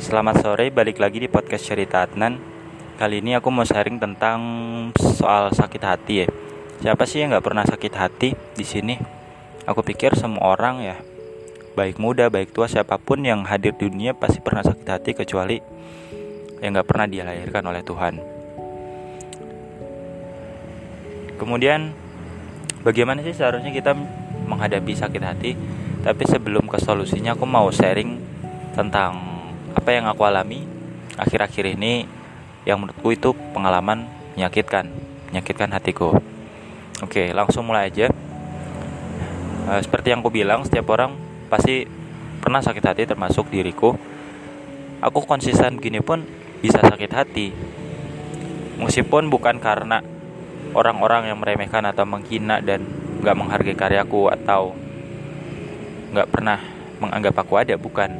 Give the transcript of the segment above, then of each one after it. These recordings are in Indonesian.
Selamat sore, balik lagi di podcast Cerita Adnan. Kali ini aku mau sharing tentang soal sakit hati ya. Siapa sih yang nggak pernah sakit hati di sini? Aku pikir semua orang ya, baik muda, baik tua, siapa pun yang hadir di dunia pasti pernah sakit hati kecuali yang nggak pernah dilahirkan oleh Tuhan. Kemudian, bagaimana sih seharusnya kita menghadapi sakit hati? Tapi sebelum ke solusinya, aku mau sharing tentang apa yang aku alami akhir-akhir ini yang menurutku itu pengalaman menyakitkan, menyakitkan hatiku. Oke, langsung mulai aja. E, seperti yang aku bilang, setiap orang pasti pernah sakit hati termasuk diriku. Aku konsisten gini pun bisa sakit hati. Meskipun bukan karena orang-orang yang meremehkan atau menghina dan gak menghargai karyaku atau gak pernah menganggap aku ada, bukan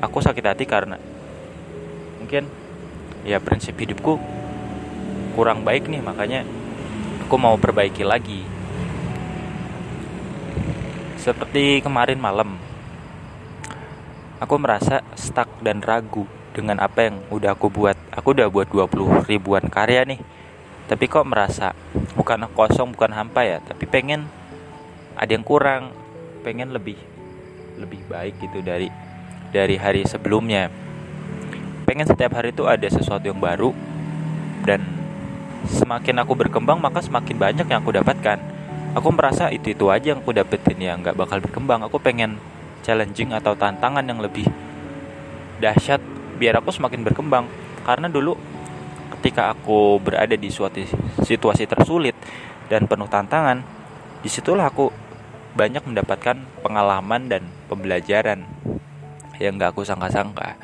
aku sakit hati karena mungkin ya prinsip hidupku kurang baik nih makanya aku mau perbaiki lagi. Seperti kemarin malam aku merasa stuck dan ragu dengan apa yang udah aku buat. Aku udah buat 20 ribuan karya nih tapi kok merasa bukan kosong bukan hampa ya? Tapi pengen ada yang kurang pengen lebih lebih baik gitu dari dari hari sebelumnya. Pengen setiap hari itu ada sesuatu yang baru dan semakin aku berkembang maka semakin banyak yang aku dapatkan. Aku merasa itu itu aja yang aku dapetin ya nggak bakal berkembang. Aku pengen challenging atau tantangan yang lebih dahsyat biar aku semakin berkembang. Karena dulu ketika aku berada di suatu situasi tersulit dan penuh tantangan, di situlah aku banyak mendapatkan pengalaman dan pembelajaran yang gak aku sangka-sangka.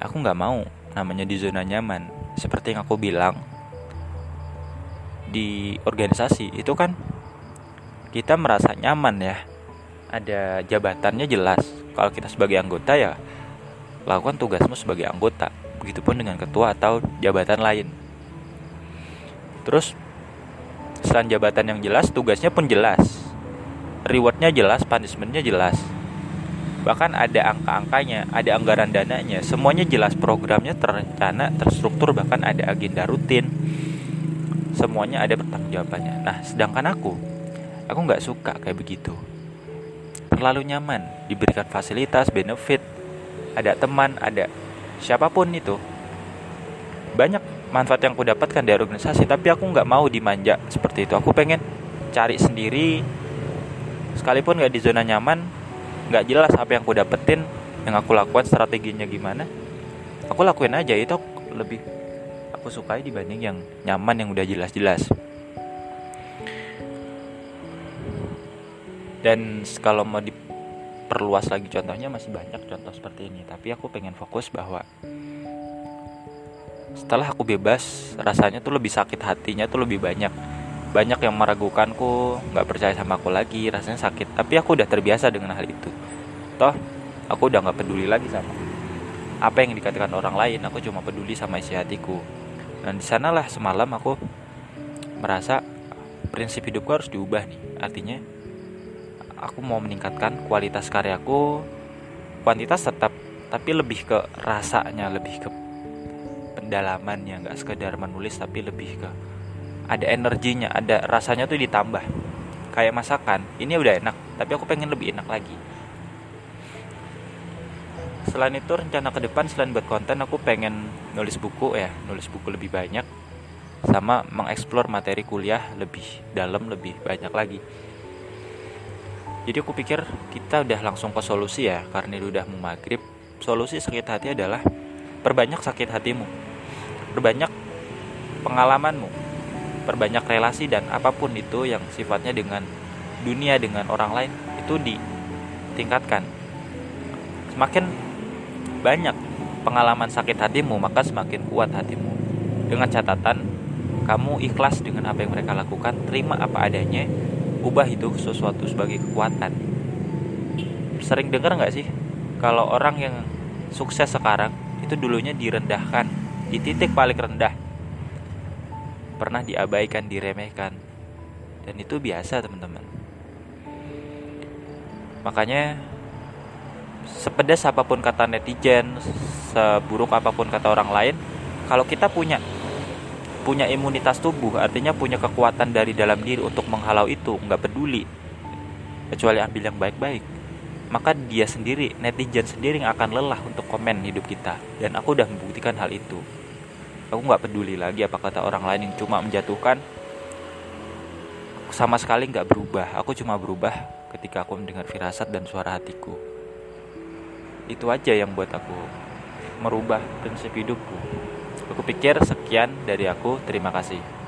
Aku gak mau namanya di zona nyaman seperti yang aku bilang. Di organisasi itu kan kita merasa nyaman ya. Ada jabatannya jelas. Kalau kita sebagai anggota ya lakukan tugasmu sebagai anggota. Begitupun dengan ketua atau jabatan lain. Terus selain jabatan yang jelas tugasnya pun jelas. Rewardnya jelas punishmentnya jelas bahkan ada angka-angkanya, ada anggaran dananya, semuanya jelas programnya terencana, terstruktur, bahkan ada agenda rutin, semuanya ada pertanggungjawabannya. Nah, sedangkan aku, aku nggak suka kayak begitu, terlalu nyaman, diberikan fasilitas, benefit, ada teman, ada siapa pun itu, banyak manfaat yang aku dapatkan dari organisasi, tapi aku nggak mau dimanja seperti itu. Aku pengen cari sendiri, sekalipun nggak di zona nyaman, nggak jelas apa yang aku dapetin yang aku lakukan strateginya gimana. Aku lakuin aja itu lebih aku sukai dibanding yang nyaman yang udah jelas-jelas. Dan kalau mau diperluas lagi contohnya masih banyak contoh seperti ini. Tapi aku pengen fokus bahwa setelah aku bebas rasanya tuh lebih sakit hatinya tuh lebih banyak. Banyak yang meragukanku nggak percaya sama aku lagi rasanya sakit. Tapi aku udah terbiasa dengan hal itu toh aku udah nggak peduli lagi sama apa yang dikatakan orang lain. Aku cuma peduli sama isi hatiku. Dan di sanalah semalam aku merasa prinsip hidupku harus diubah nih. Artinya aku mau meningkatkan kualitas karyaku kuantitas tetap tapi lebih ke rasanya lebih ke pendalamannya. Nggak sekedar menulis tapi lebih ke ada energinya ada rasanya tuh ditambah. Kayak masakan ini udah enak tapi aku pengen lebih enak lagi selain itu rencana ke depan selain buat konten aku pengen nulis buku ya nulis buku lebih banyak sama mengeksplor materi kuliah lebih dalam lebih banyak lagi. Jadi aku pikir kita udah langsung ke solusi ya karena itu udah mau maghrib. Solusi sakit hati adalah perbanyak sakit hatimu perbanyak pengalamanmu perbanyak relasi dan apa pun itu yang sifatnya dengan dunia dengan orang lain itu ditingkatkan. Semakin banyak pengalaman sakit hatimu maka semakin kuat hatimu dengan catatan kamu ikhlas dengan apa yang mereka lakukan terima apa adanya ubah itu sesuatu sebagai kekuatan sering dengar nggak sih kalau orang yang sukses sekarang itu dulunya direndahkan di titik paling rendah pernah diabaikan, diremehkan. Dan itu biasa, teman-teman. Makanya sepedas apa pun kata netizen seburuk apa pun kata orang lain kalau kita punya punya imunitas tubuh artinya punya kekuatan dari dalam diri untuk menghalau itu nggak peduli kecuali ambil yang baik-baik maka dia sendiri netizen sendiri yang akan lelah untuk komen hidup kita. Dan aku udah membuktikan hal itu. Aku nggak peduli lagi apa kata orang lain yang cuma menjatuhkan. Sama sekali nggak berubah. Aku cuma berubah ketika aku mendengar firasat dan suara hatiku itu aja yang buat aku merubah prinsip hidupku Aku pikir sekian dari aku. Terima kasih.